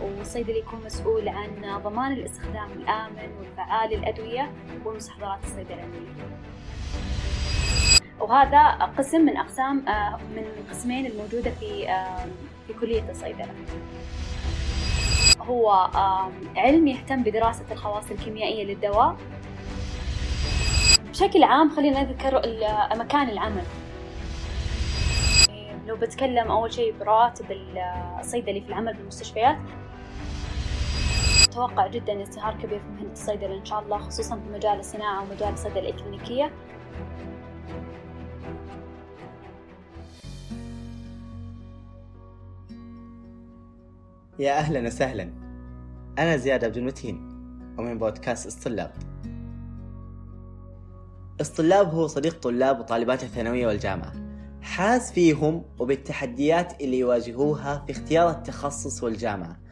والصيدلي يكون مسؤول عن ضمان الاستخدام الآمن والفعال للأدوية والمستحضرات الصيدلانية وهذا قسم من أقسام من قسمين الموجودة في في كلية الصيدلة هو علم يهتم بدراسة الخواص الكيميائية للدواء. بشكل عام خلينا نذكر مكان العمل. لو بتكلم أول شيء براتب الصيدلي في العمل بالمستشفيات أتوقع جدا إزدهار كبير في مهنة الصيدلة إن شاء الله خصوصا في مجال الصناعة ومجال الصيدلة الإكلينيكية يا أهلا وسهلا. أنا زياد عبد المتين ومن بودكاست اسطلاب اسطلاب هو صديق طلاب وطالبات الثانوية والجامعة. حاس فيهم وبالتحديات اللي يواجهوها في اختيار التخصص والجامعة.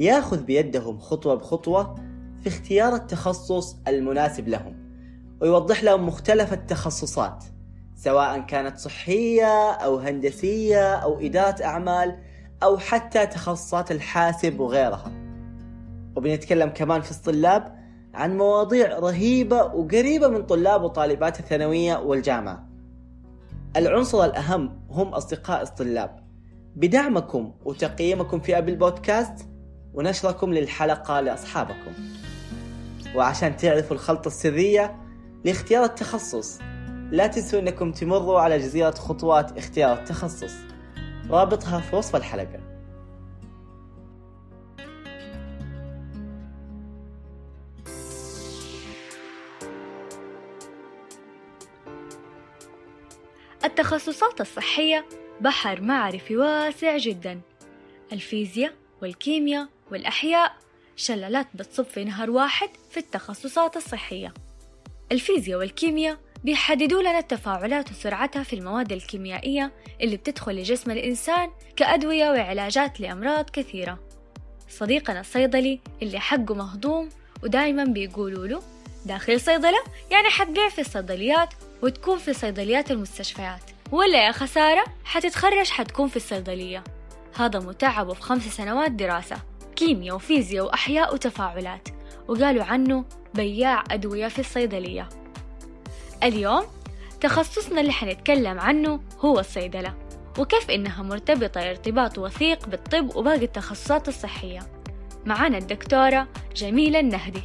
ياخذ بيدهم خطوة بخطوة في اختيار التخصص المناسب لهم ويوضح لهم مختلف التخصصات سواء كانت صحية أو هندسية أو إدارة أعمال أو حتى تخصصات الحاسب وغيرها. وبنتكلم كمان في الطلاب عن مواضيع رهيبة وقريبة من طلاب وطالبات الثانوية والجامعة. العنصر الأهم هم أصدقاء الطلاب. بدعمكم وتقييمكم في أبل بودكاست ونشركم للحلقة لأصحابكم. وعشان تعرفوا الخلطة السرية لاختيار التخصص لا تنسوا أنكم تمروا على جزيرة خطوات اختيار التخصص. رابطها في وصف الحلقة. التخصصات الصحية بحر معرفي واسع جدا. الفيزياء والكيمياء والأحياء شلالات بتصب في نهر واحد في التخصصات الصحية. الفيزياء والكيمياء بيحددوا لنا التفاعلات وسرعتها في المواد الكيميائية اللي بتدخل لجسم الإنسان كأدوية وعلاجات لأمراض كثيرة. صديقنا الصيدلي اللي حقه مهضوم ودايما بيقولوا له داخل صيدلة؟ يعني حتبيع في الصيدليات وتكون في صيدليات المستشفيات. ولا يا خسارة حتتخرج حتكون في الصيدلية. هذا متعبه في خمس سنوات دراسة. كيمياء وفيزياء وأحياء وتفاعلات. وقالوا عنه بياع أدوية في الصيدلية. اليوم تخصصنا اللي حنتكلم عنه هو الصيدلة وكيف إنها مرتبطة ارتباط وثيق بالطب وباقي التخصصات الصحية. معنا الدكتورة جميلة النهدي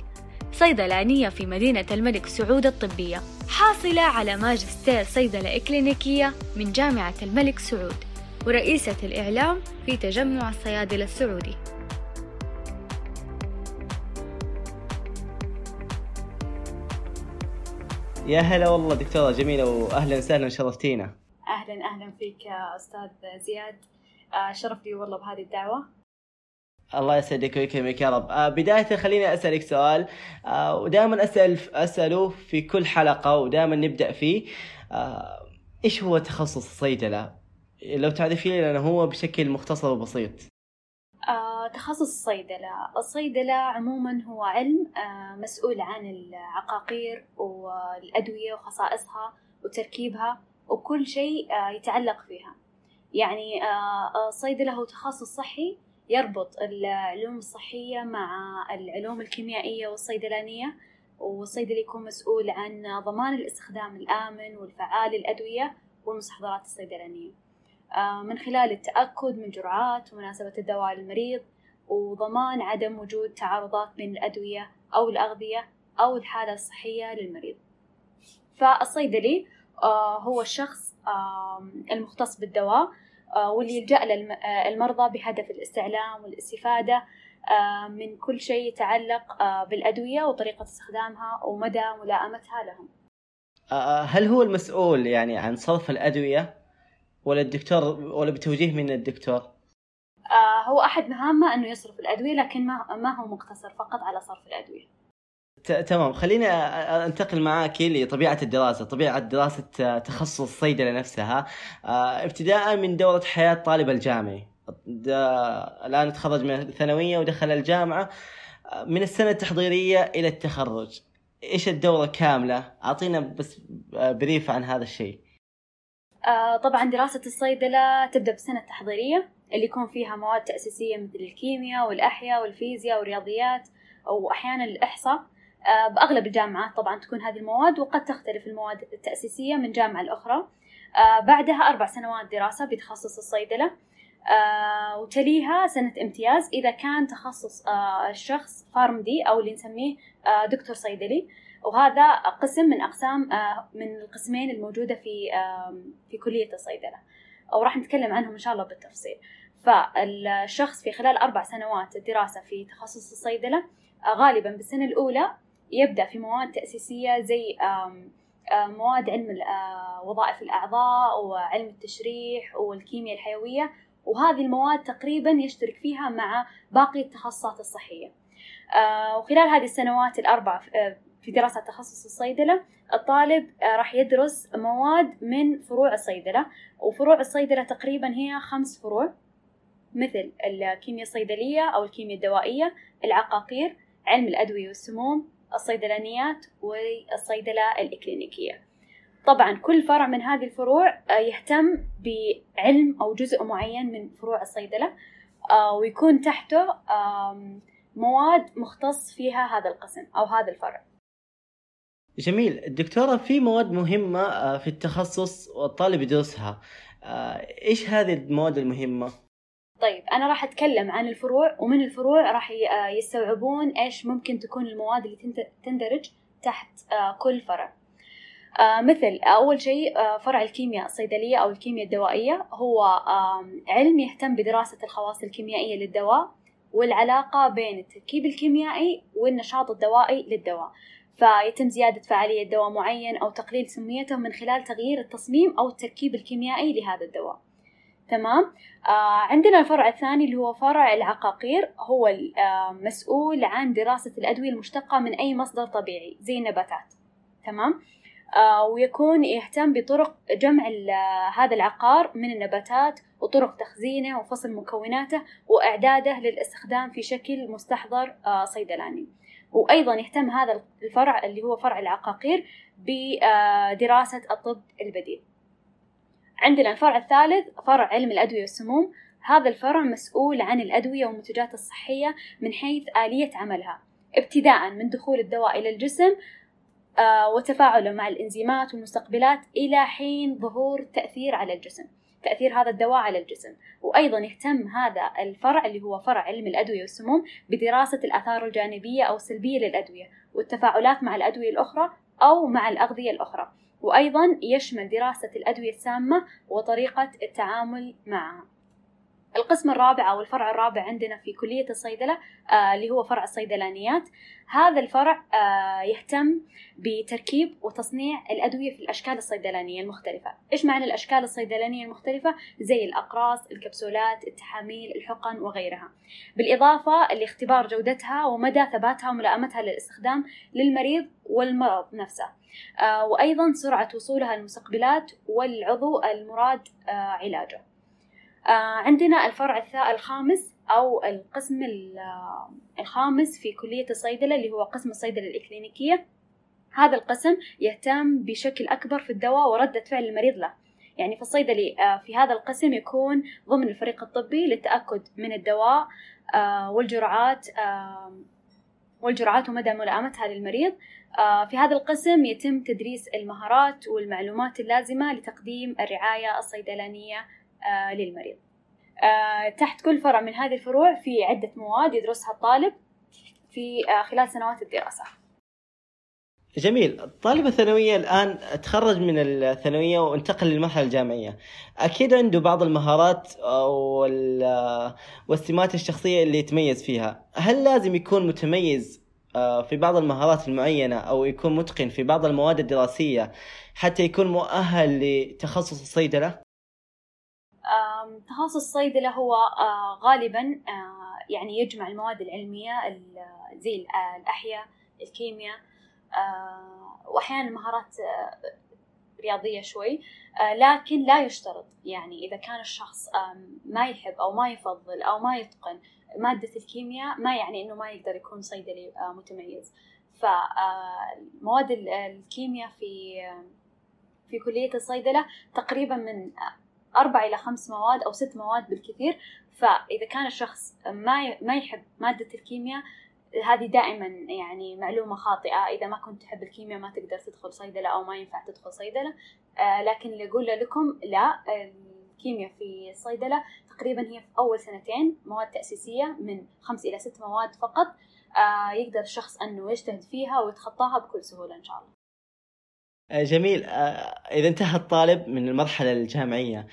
صيدلانية في مدينة الملك سعود الطبية حاصلة على ماجستير صيدلة إكلينيكية من جامعة الملك سعود ورئيسة الإعلام في تجمع الصيادلة السعودي. يا هلا والله دكتورة جميلة وأهلا وسهلا شرفتينا. أهلا أهلا فيك يا أستاذ زياد. آه، شرف لي والله بهذه الدعوة. الله يسعدك ويكرمك يا رب. آه بداية خليني أسألك سؤال. آه ودائما أسأل أسأله في كل حلقة ودائما نبدأ فيه. إيش هو تخصص الصيدلة؟ لو تعرفي لنا هو بشكل مختصر وبسيط. تخصص الصيدلة. الصيدلة عموما هو علم آه مسؤول عن العقاقير والأدوية وخصائصها وتركيبها وكل شيء آه يتعلق فيها. يعني آه الصيدلة هو تخصص صحي يربط العلوم الصحية مع العلوم الكيميائية والصيدلانية والصيدلي يكون مسؤول عن ضمان الاستخدام الآمن والفعال للأدوية والمستحضرات الصيدلانية. من خلال التأكد من جرعات ومناسبة الدواء للمريض وضمان عدم وجود تعارضات بين الأدوية أو الأغذية أو الحالة الصحية للمريض. فالصيدلي آه، هو الشخص المختص بالدواء آه، واللي يلجأ للمرضى بهدف الاستعلام والاستفادة من كل شيء يتعلق بالأدوية وطريقة استخدامها ومدى ملائمتها لهم. هل هو المسؤول يعني عن صرف الأدوية؟ ولا الدكتور ولا بتوجيه من الدكتور؟ آه هو أحد مهامه أنه يصرف الأدوية لكن ما, ما هو مقتصر فقط على صرف الأدوية تمام خليني أنتقل معك لطبيعة الدراسة، طبيعة دراسة تخصص الصيدله نفسها آه، ابتداء من دورة حياة طالب الجامعي. الآن تخرج من الثانوية ودخل الجامعة آه، من السنة التحضيرية إلى التخرج. إيش الدورة كاملة؟ أعطينا بس بريف عن هذا الشيء. آه، طبعا دراسة الصيدلة تبدأ بالسنة التحضيرية اللي يكون فيها مواد تأسيسية مثل الكيمياء والأحياء والفيزياء والرياضيات أو أحيانا الإحصاء. آه، بأغلب الجامعات طبعا تكون هذه المواد وقد تختلف المواد التأسيسية من جامعة لأخرى. آه، بعدها أربع سنوات دراسة بتخصص الصيدلة. آه، وتليها سنة امتياز إذا كان تخصص الشخص فارمدي أو اللي نسميه دكتور صيدلي. وهذا قسم من أقسام من القسمين الموجودة في في كلية الصيدلة. أو راح نتكلم عنهم إن شاء الله بالتفصيل. فالشخص في خلال أربع سنوات دراسة في تخصص الصيدلة غالبا بالسنة الأولى يبدأ في مواد تأسيسية زي مواد علم وظائف الأعضاء وعلم التشريح والكيمياء الحيوية وهذه المواد تقريبا يشترك فيها مع باقي التخصصات الصحية. وخلال هذه السنوات الأربع في دراسة تخصص الصيدلة الطالب راح يدرس مواد من فروع الصيدلة وفروع الصيدلة تقريبا هي خمس فروع مثل الكيمياء الصيدلية أو الكيمياء الدوائية العقاقير علم الأدوية والسموم الصيدلانيات والصيدلة الإكلينيكية. طبعا كل فرع من هذه الفروع آه، يهتم بعلم أو جزء معين من فروع الصيدلة آه، ويكون تحته مواد مختص فيها هذا القسم أو هذا الفرع. جميل. الدكتورة في مواد مهمة آه، في التخصص والطالب يدرسها. إيش هذه المواد المهمة؟ طيب أنا راح أتكلم عن الفروع ومن الفروع راح آه، يستوعبون إيش ممكن تكون المواد اللي تندرج تحت آه، كل فرع. آه، مثل أول شيء فرع الكيمياء الصيدلية أو الكيمياء الدوائية هو علم يهتم بدراسة الخواص الكيميائية للدواء والعلاقة بين التركيب الكيميائي والنشاط الدوائي للدواء. فيتم زيادة فعالية دواء معين أو تقليل سميته من خلال تغيير التصميم أو التركيب الكيميائي لهذا الدواء. تمام؟ آه عندنا الفرع الثاني اللي هو فرع العقاقير هو المسؤول آه، عن دراسة الأدوية المشتقة من أي مصدر طبيعي زي النباتات. تمام؟ آه ويكون يهتم بطرق جمع آه، هذا العقار من النباتات وطرق تخزينه وفصل مكوناته وإعداده للاستخدام في شكل مستحضر آه صيدلاني. وأيضا يهتم هذا الفرع اللي هو فرع العقاقير بدراسة الطب البديل. عندنا الفرع الثالث فرع علم الأدوية والسموم. هذا الفرع مسؤول عن الأدوية والمنتجات الصحية من حيث آلية عملها ابتداء من دخول الدواء إلى الجسم آه وتفاعله مع الإنزيمات والمستقبلات إلى حين ظهور تأثير على الجسم. تأثير هذا الدواء على الجسم. وأيضا يهتم هذا الفرع اللي هو فرع علم الأدوية والسموم بدراسة الآثار الجانبية أو السلبية للأدوية والتفاعلات مع الأدوية الأخرى أو مع الأغذية الأخرى. وأيضا يشمل دراسة الأدوية السامة وطريقة التعامل معها. القسم الرابع أو الفرع الرابع عندنا في كلية الصيدلة آه اللي هو فرع الصيدلانيات. هذا الفرع آه يهتم بتركيب وتصنيع الأدوية في الأشكال الصيدلانية المختلفة. إيش معنى الأشكال الصيدلانية المختلفة؟ زي الأقراص، الكبسولات، التحاميل، الحقن وغيرها. بالإضافة لاختبار جودتها ومدى ثباتها وملائمتها للاستخدام للمريض والمرض نفسه. آه وأيضا سرعة وصولها للمستقبلات والعضو المراد علاجه. عندنا الفرع الخامس أو القسم آه، الخامس في كلية الصيدلة اللي هو قسم الصيدلة الإكلينيكية. هذا القسم يهتم بشكل أكبر في الدواء وردة فعل المريض له. يعني فالصيدلي آه، في هذا القسم يكون ضمن الفريق الطبي للتأكد من الدواء آه، والجرعات والجرعات ومدى ملائمتها للمريض. في هذا القسم يتم تدريس المهارات والمعلومات اللازمة لتقديم الرعاية الصيدلانية آه، للمريض. آه، تحت كل فرع من هذه الفروع في عدة مواد يدرسها الطالب في آه، خلال سنوات الدراسة. جميل. الطالب الثانوية الآن تخرج من الثانوية وانتقل للمرحلة الجامعية. أكيد عنده بعض المهارات والسمات الشخصية اللي يتميز فيها. هل لازم يكون متميز في بعض المهارات المعينة أو يكون متقن في بعض المواد الدراسية حتى يكون مؤهل لتخصص الصيدلة؟ تخصص الصيدلة هو آه، غالبا آه، يعني يجمع المواد العلمية زي آه، الأحياء الكيمياء وأحيانا مهارات رياضية شوي لكن لا يشترط. يعني إذا كان الشخص ما يحب أو ما يفضل أو ما يتقن مادة الكيمياء ما يعني إنه ما يقدر يكون صيدلي متميز. فمواد الكيمياء في في كلية الصيدلة تقريبا من أربع إلى خمس مواد أو ست مواد بالكثير. فإذا كان الشخص ما ما يحب مادة الكيمياء هذه دائما يعني معلومة خاطئة. إذا ما كنت تحب الكيمياء ما تقدر تدخل صيدلة أو ما ينفع تدخل صيدلة. آه لكن اللي أقول لكم لا الكيمياء في الصيدلة تقريبا هي في أول سنتين مواد تأسيسية من خمس إلى ست مواد فقط. آه يقدر الشخص أنه يجتهد فيها ويتخطاها بكل سهولة إن شاء الله. جميل. آه، إذا انتهى الطالب من المرحلة الجامعية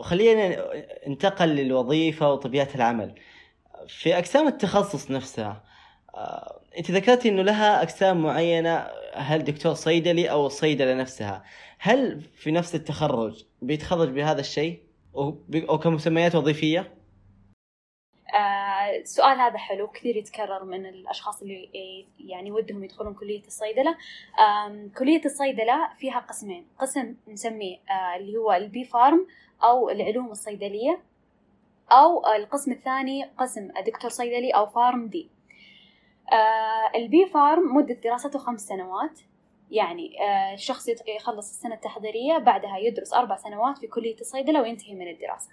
خلينا انتقل للوظيفة وطبيعة العمل. في أقسام التخصص نفسها آه، أنت ذكرتي إنه لها أقسام معينة هل دكتور صيدلي أو الصيدلة نفسها؟ هل في نفس التخرج بيتخرج بهذا الشيء؟ أو كمسميات وظيفية؟ آه السؤال هذا حلو كثير يتكرر من الأشخاص اللي يعني ودهم يدخلون كلية الصيدلة. كلية الصيدلة فيها قسمين. قسم نسميه آه اللي هو البي فارم أو العلوم الصيدلية أو القسم الثاني قسم دكتور صيدلي أو Pharm D آه ال B Pharm مدة دراسته خمس سنوات. يعني آه الشخص يخلص السنة التحضيرية بعدها يدرس أربع سنوات في كلية الصيدلة وينتهي من الدراسة.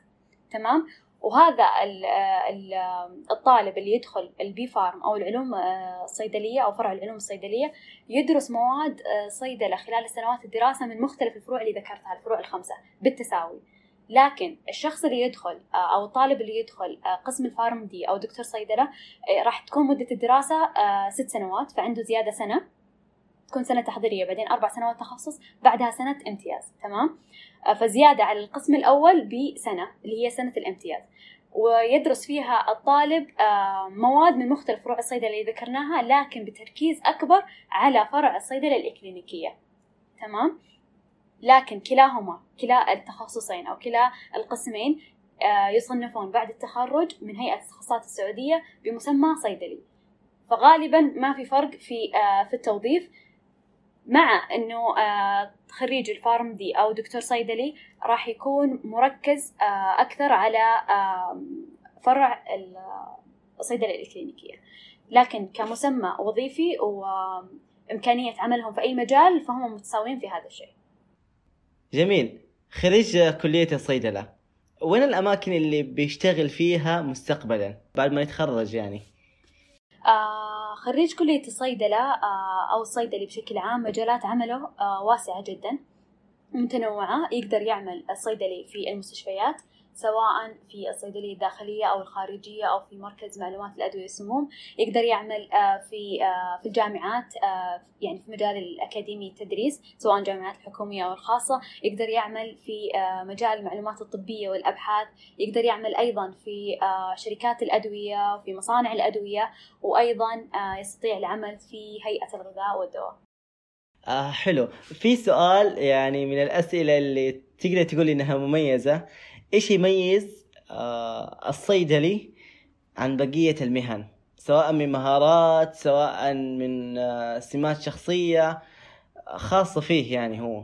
تمام؟ وهذا الطالب اللي يدخل ال B Pharm أو العلوم آه، الصيدلية أو فرع العلوم الصيدلية يدرس مواد آه، صيدلة خلال سنوات الدراسة من مختلف الفروع اللي ذكرتها الفروع الخمسة بالتساوي. لكن الشخص اللي يدخل آه، أو الطالب اللي يدخل قسم الفارم دي أو دكتور صيدلة راح تكون مدة الدراسة ست سنوات فعنده زيادة سنة. تكون سنة تحضيرية بعدين أربع سنوات تخصص بعدها سنة امتياز تمام؟ فزيادة على القسم الأول بسنة اللي هي سنة الامتياز. ويدرس فيها الطالب مواد من مختلف فروع الصيدلة اللي ذكرناها لكن بتركيز أكبر على فرع الصيدلة الإكلينيكية. تمام؟ لكن كلاهما كلا التخصصين أو كلا القسمين آه، يصنفون بعد التخرج من هيئة التخصصات السعودية بمسمى صيدلي. فغالبا ما في فرق في آه، في التوظيف. مع إنه آه، خريج الفارم دي أو دكتور صيدلي راح يكون مركز أكثر على فرع الصيدله الكلينيكية. لكن كمسمى وظيفي وإمكانية عملهم في أي مجال فهم متساويين في هذا الشيء. جميل. خريج كلية الصيدلة وين الأماكن اللي بيشتغل فيها مستقبلا؟ بعد ما يتخرج يعني؟ خريج كلية الصيدلة آه أو الصيدلي بشكل عام مجالات عمله آه واسعة جدا متنوعة يقدر يعمل الصيدلي في المستشفيات. سواء في الصيدلية الداخلية أو الخارجية أو في مركز معلومات الأدوية والسموم يقدر يعمل آه، في آه، في الجامعات آه، يعني في مجال الأكاديمي التدريس سواء الجامعات الحكومية أو الخاصة يقدر يعمل في مجال المعلومات الطبية والأبحاث يقدر يعمل أيضا في شركات الأدوية وفي مصانع الأدوية وأيضا يستطيع العمل في هيئة الغذاء والدواء. آه حلو. في سؤال يعني من الأسئلة اللي تقدر تقول إنها مميزة. إيش يميز آه الصيدلي عن بقية المهن سواء من مهارات سواء من آه سمات شخصية خاصة فيه يعني هو.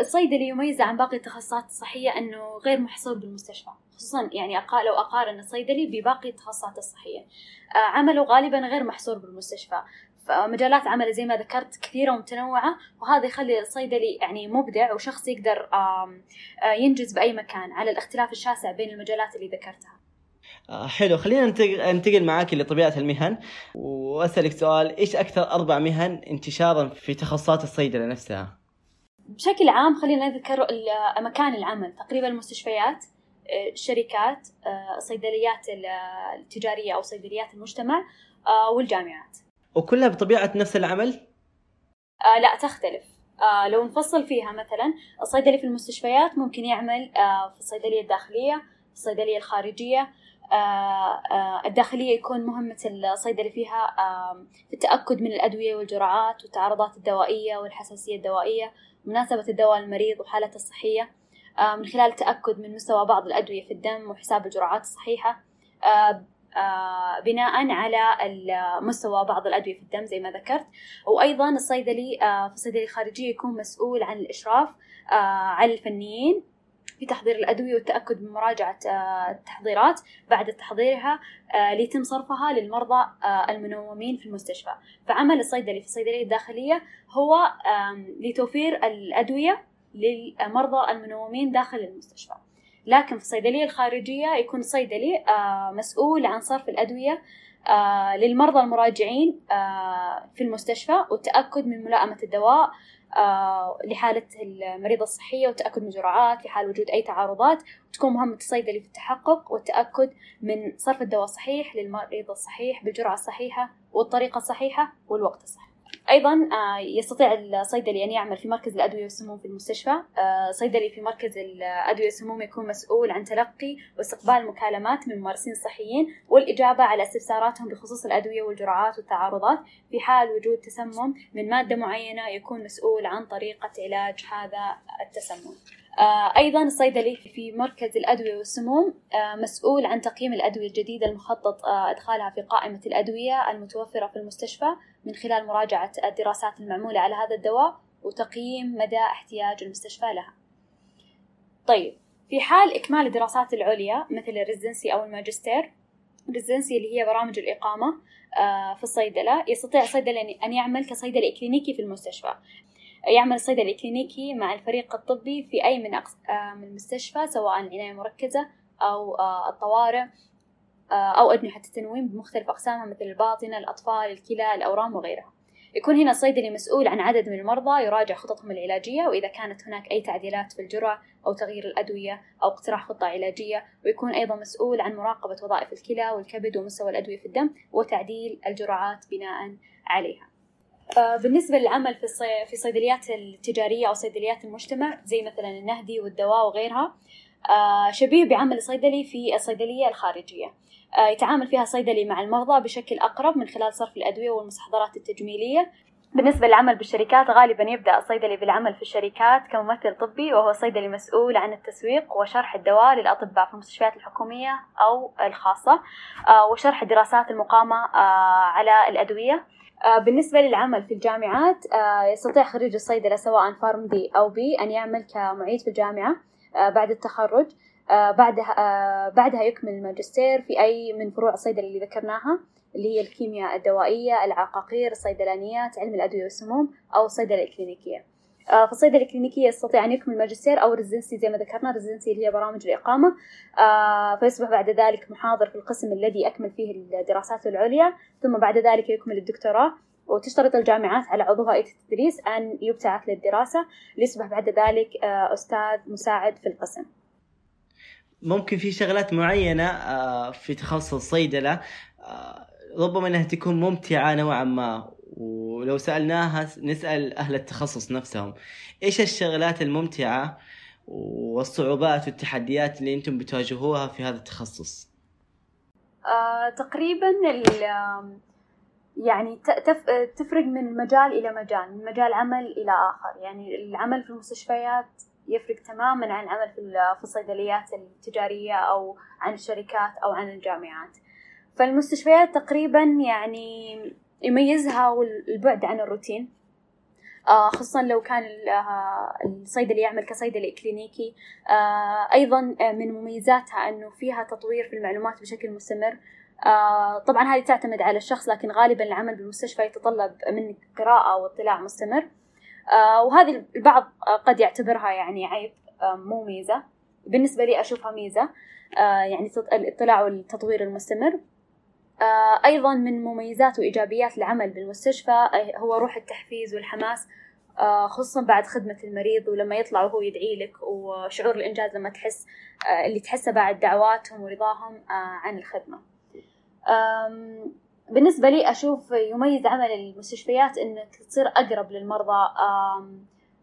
الصيدلي يميز عن باقي التخصصات الصحية أنه غير محصور بالمستشفى خصوصا يعني لو أقارن الصيدلي بباقي التخصصات الصحية. آه، عمله غالبا غير محصور بالمستشفى. فمجالات عمله زي ما ذكرت كثيرة ومتنوعة وهذا يخلي الصيدلي يعني مبدع وشخص يقدر ينجز بأي مكان على الاختلاف الشاسع بين المجالات اللي ذكرتها. آه، حلو. خلينا ننتقل معاك لطبيعة المهن. وأسألك سؤال إيش أكثر أربع مهن انتشارا في تخصصات الصيدلة نفسها؟ بشكل عام خلينا نذكر مكان العمل تقريبا المستشفيات آه، الشركات آه، الصيدليات التجارية أو صيدليات المجتمع والجامعات. وكلها بطبيعة نفس العمل؟ آه لا تختلف. آه لو نفصل فيها مثلا الصيدلي في المستشفيات ممكن يعمل آه في الصيدلية الداخلية في الصيدلية الخارجية. آه آه الداخلية يكون مهمة الصيدلي فيها آه في التأكد من الأدوية والجرعات والتعارضات الدوائية والحساسية الدوائية مناسبة الدواء للمريض وحالته الصحية. من خلال التأكد من مستوى بعض الأدوية في الدم وحساب الجرعات الصحيحة. بناء على مستوى بعض الأدوية في الدم زي ما ذكرت. وأيضا الصيدلي آه، في الصيدلية الخارجية يكون مسؤول عن الإشراف آه، على الفنيين في تحضير الأدوية والتأكد من مراجعة التحضيرات. بعد تحضيرها ليتم صرفها للمرضى المنومين في المستشفى. فعمل الصيدلي في الصيدلية الداخلية هو لتوفير الأدوية للمرضى المنومين داخل المستشفى. لكن في الصيدلية الخارجية يكون الصيدلي آه، مسؤول عن صرف الأدوية آه، للمرضى المراجعين آه، في المستشفى والتأكد من ملائمة الدواء لحالة المريضة الصحية والتأكد من الجرعات لحال وجود أي تعارضات وتكون مهمة الصيدلي في التحقق والتأكد من صرف الدواء الصحيح للمريض الصحيح بالجرعة الصحيحة والطريقة الصحيحة والوقت الصحيح. أيضا آه، يستطيع الصيدلي أن يعمل في مركز الأدوية والسموم في المستشفى. آه، صيدلي في مركز الأدوية والسموم يكون مسؤول عن تلقي واستقبال مكالمات من الممارسين الصحيين والإجابة على استفساراتهم بخصوص الأدوية والجرعات والتعارضات. في حال وجود تسمم من مادة معينة يكون مسؤول عن طريقة علاج هذا التسمم. أيضا الصيدلي في مركز الأدوية والسموم مسؤول عن تقييم الأدوية الجديدة المخطط إدخالها في قائمة الأدوية المتوفرة في المستشفى من خلال مراجعة الدراسات المعمولة على هذا الدواء وتقييم مدى احتياج المستشفى لها. طيب في حال إكمال الدراسات العليا مثل الريزنسي أو الماجستير الريزنسي اللي هي برامج الإقامة آه، في الصيدلة يستطيع الصيدلي أن يعمل كصيدلي إكلينيكي في المستشفى. يعمل الصيدلي الإكلينيكي مع الفريق الطبي في أي من آه، من المستشفى سواء العناية المركزة أو آه، الطوارئ آه، أو أجنحة التنويم بمختلف أقسامها مثل الباطنة الأطفال الكلى الأورام وغيرها. يكون هنا الصيدلي مسؤول عن عدد من المرضى يراجع خططهم العلاجية وإذا كانت هناك أي تعديلات في الجرعة أو تغيير الأدوية أو اقتراح خطة علاجية ويكون أيضا مسؤول عن مراقبة وظائف الكلى والكبد ومستوى الأدوية في الدم وتعديل الجرعات بناء عليها. بالنسبة للعمل في في الصيدليات التجارية أو صيدليات المجتمع زي مثلا النهدي والدواء وغيرها آه، شبيه بعمل الصيدلي في الصيدلية الخارجية. آه، يتعامل فيها الصيدلي مع المرضى بشكل أقرب من خلال صرف الأدوية والمستحضرات التجميلية. بالنسبة للعمل بالشركات غالبا يبدأ الصيدلي بالعمل في الشركات كممثل طبي وهو صيدلي مسؤول عن التسويق وشرح الدواء للأطباء في المستشفيات الحكومية أو الخاصة آه، وشرح الدراسات المقامة آه، على الأدوية. بالنسبة للعمل في الجامعات يستطيع خريج الصيدلة سواء PharmD أو B أن يعمل كمعيد في الجامعة بعد التخرج. آه، بعدها آه، بعدها يكمل الماجستير في أي من فروع الصيدلة اللي ذكرناها اللي هي الكيمياء الدوائية العقاقير الصيدلانيات علم الأدوية والسموم أو الصيدلة الكلينيكية. آه، في الصيدلة الكلينيكية يستطيع أن يكمل ماجستير أو residency زي ما ذكرنا. residency اللي هي برامج الإقامة. فيصبح بعد ذلك محاضر في القسم الذي أكمل فيه الدراسات العليا ثم بعد ذلك يكمل الدكتوراه. وتشترط الجامعات على عضو هيئة التدريس أن يبتعث للدراسة. ليصبح بعد ذلك أستاذ مساعد في القسم. ممكن في شغلات معينة آه، في تخصص الصيدلة آه، ربما إنها تكون ممتعة نوعا ما. ولو سألناها نسأل أهل التخصص نفسهم. إيش الشغلات الممتعة والصعوبات والتحديات اللي أنتم بتواجهوها في هذا التخصص؟ آه، تقريبا يعني تفرق من مجال إلى مجال من مجال عمل إلى آخر. يعني العمل في المستشفيات يفرق تماما عن العمل في الصيدليات التجارية أو عن الشركات أو عن الجامعات. فالمستشفيات تقريبا يعني يميزها البعد عن الروتين. آه، خصوصا لو كان آه، الصيدلي يعمل كصيدلي كلينيكي. آه، أيضا من مميزاتها أنه فيها تطوير في المعلومات بشكل مستمر. طبعا هذه تعتمد على الشخص لكن غالبا العمل بالمستشفى يتطلب منك قراءة واطلاع مستمر. وهذه البعض قد يعتبرها يعني عيب مو ميزة. بالنسبة لي أشوفها ميزة. يعني الاطلاع والتطوير المستمر. أيضا من مميزات وإيجابيات العمل بالمستشفى هو روح التحفيز والحماس خصوصا بعد خدمة المريض ولما يطلع وهو يدعي لك وشعور الإنجاز لما تحس اللي تحسه بعد دعواتهم ورضاهم عن الخدمة. بالنسبة لي أشوف يميز عمل المستشفيات إنك تصير أقرب للمرضى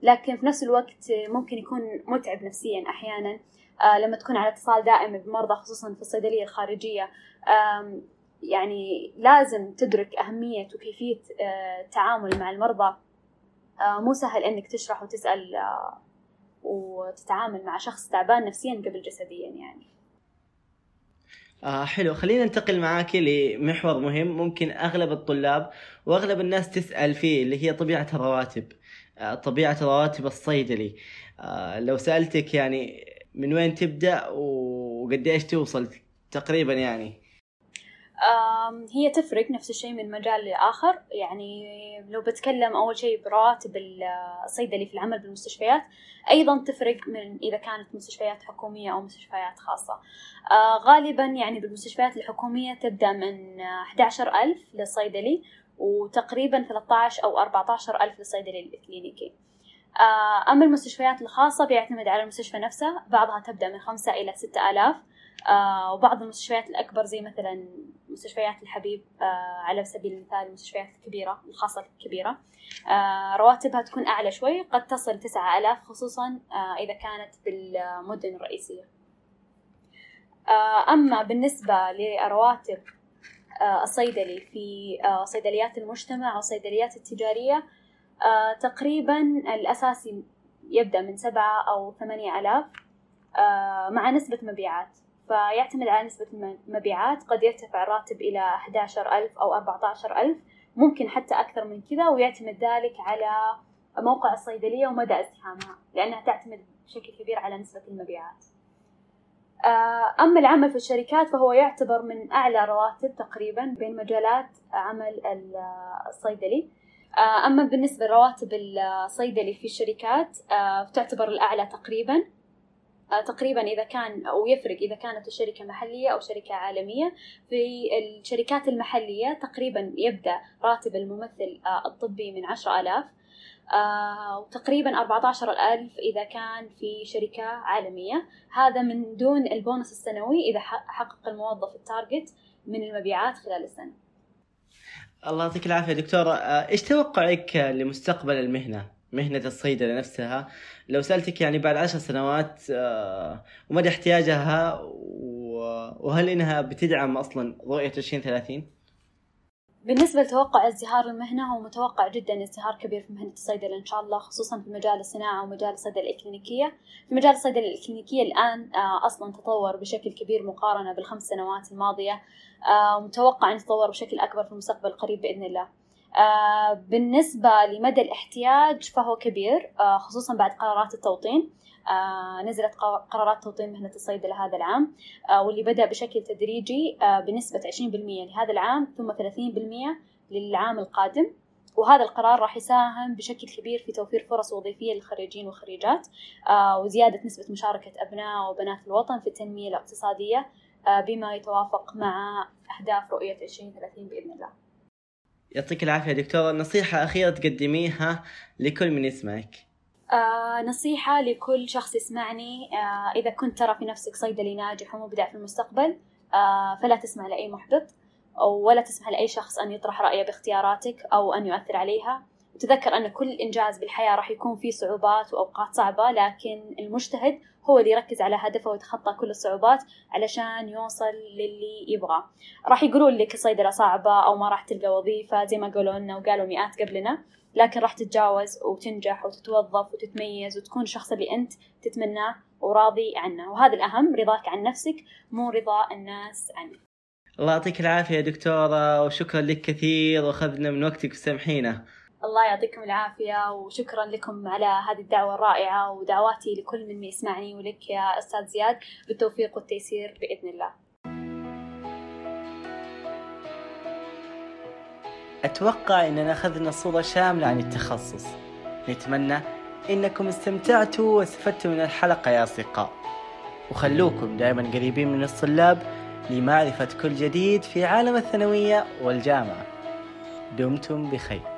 لكن في نفس الوقت ممكن يكون متعب نفسيا أحيانا آه، لما تكون على اتصال دائم بمرضى خصوصا في الصيدلية الخارجية. يعني لازم تدرك أهمية وكيفية التعامل آه، مع المرضى. آه، مو سهل إنك تشرح وتسأل وتتعامل مع شخص تعبان نفسيا قبل جسديا يعني. آه حلو. خلينا ننتقل معاك لمحور مهم ممكن أغلب الطلاب وأغلب الناس تسأل فيه اللي هي طبيعة الرواتب. آه طبيعة رواتب الصيدلي. آه لو سألتك يعني من وين تبدأ وقد إيش توصل تقريبا يعني. هي تفرق نفس الشيء من مجال لآخر. يعني لو بتكلم أول شيء برواتب الصيدلي في العمل بالمستشفيات أيضا تفرق من إذا كانت مستشفيات حكومية أو مستشفيات خاصة. آه، غالبا يعني بالمستشفيات الحكومية تبدأ من 11 ألف للصيدلي وتقريبا 13 أو 14 ألف للصيدلي الكلينيكي. آه، أما المستشفيات الخاصة بيعتمد على المستشفى نفسها بعضها تبدأ من خمسة إلى ستة آلاف. آه وبعض المستشفيات الأكبر زي مثلا مستشفيات الحبيب آه على سبيل المثال المستشفيات الكبيرة الخاصة الكبيرة. آه رواتبها تكون أعلى شوي قد تصل تسعة آلاف خصوصا آه إذا كانت بالمدن الرئيسية. أما بالنسبة لرواتب الصيدلي في صيدليات المجتمع أو الصيدليات التجارية تقريبا الأساسي يبدأ من سبعة أو ثمانية آلاف مع نسبة مبيعات. فيعتمد على نسبة المبيعات قد يرتفع الراتب إلى 11 ألف أو 14 ألف ممكن حتى أكثر من كذا ويعتمد ذلك على موقع الصيدلية ومدى ازدحامها لأنها تعتمد بشكل كبير على نسبة المبيعات. آه، أما العمل في الشركات فهو يعتبر من أعلى رواتب تقريبا بين مجالات عمل الصيدلي. آه، أما بالنسبة لرواتب الصيدلي في الشركات آه، تعتبر الأعلى تقريبا. تقريبا إذا كان أو يفرق إذا كانت الشركة محلية أو شركة عالمية. في الشركات المحلية تقريبا يبدأ راتب الممثل آه، الطبي من عشرة آلاف. آه، وتقريبا أربعة عشر ألف إذا كان في شركة عالمية. هذا من دون البونص السنوي إذا حقق الموظف التارجت من المبيعات خلال السنة. الله يعطيك العافية دكتورة إيش توقعك لمستقبل المهنة؟ مهنة الصيدلة نفسها لو سألتك يعني بعد عشر سنوات آه، ومدى احتياجها وهل إنها بتدعم أصلا رؤية 2030 بالنسبة لتوقع ازدهار المهنة هو متوقع جدا ازدهار كبير في مهنة الصيدلة إن شاء الله خصوصا في مجال الصناعة ومجال الصيدلة الإكلينيكية في مجال الصيدلة الإكلينيكية الآن آه، أصلا تطور بشكل كبير مقارنة بالخمس سنوات الماضية آه، متوقع أن يتطور بشكل أكبر في المستقبل القريب بإذن الله. بالنسبة لمدى الاحتياج فهو كبير آه، خصوصا بعد قرارات التوطين. آه، نزلت قرارات توطين مهنة الصيدلة هذا العام واللي بدأ بشكل تدريجي بنسبة 20% لهذا العام ثم 30% للعام القادم. وهذا القرار راح يساهم بشكل كبير في توفير فرص وظيفية للخريجين والخريجات وزيادة نسبة مشاركة أبناء وبنات الوطن في التنمية الاقتصادية بما يتوافق مع أهداف رؤية 2030 بإذن الله. يعطيك العافية دكتورة نصيحة أخيرة تقدميها لكل من يسمعك. آه نصيحة لكل شخص يسمعني. آه إذا كنت ترى في نفسك صيدلي ناجح ومبدع في المستقبل آه فلا تسمع لأي محبط ولا تسمح لأي شخص أن يطرح رأيه باختياراتك أو أن يؤثر عليها. وتذكر أن كل إنجاز بالحياة راح يكون فيه صعوبات وأوقات صعبة لكن المجتهد هو اللي يركز على هدفه ويتخطى كل الصعوبات علشان يوصل للي يبغاه. راح يقولون لك الصيدلة صعبة أو ما راح تلقى وظيفة زي ما قالوا لنا وقالوا مئات قبلنا لكن راح تتجاوز وتنجح وتتوظف وتتميز وتكون الشخص اللي أنت تتمناه وراضي عنه. وهذا الأهم رضاك عن نفسك مو رضا الناس عنك. الله يعطيك العافية يا دكتورة وشكرا لك كثير وأخذنا من وقتك وسامحينا. الله يعطيكم العافية وشكرا لكم على هذه الدعوة الرائعة ودعواتي لكل من يسمعني ولك يا أستاذ زياد بالتوفيق والتيسير بإذن الله. أتوقع أننا أخذنا صورة شاملة عن التخصص. نتمنى أنكم استمتعتوا واستفدتوا من الحلقة يا أصدقاء. وخلوكم دائما قريبين من الطلاب لمعرفة كل جديد في عالم الثانوية والجامعة. دمتم بخير.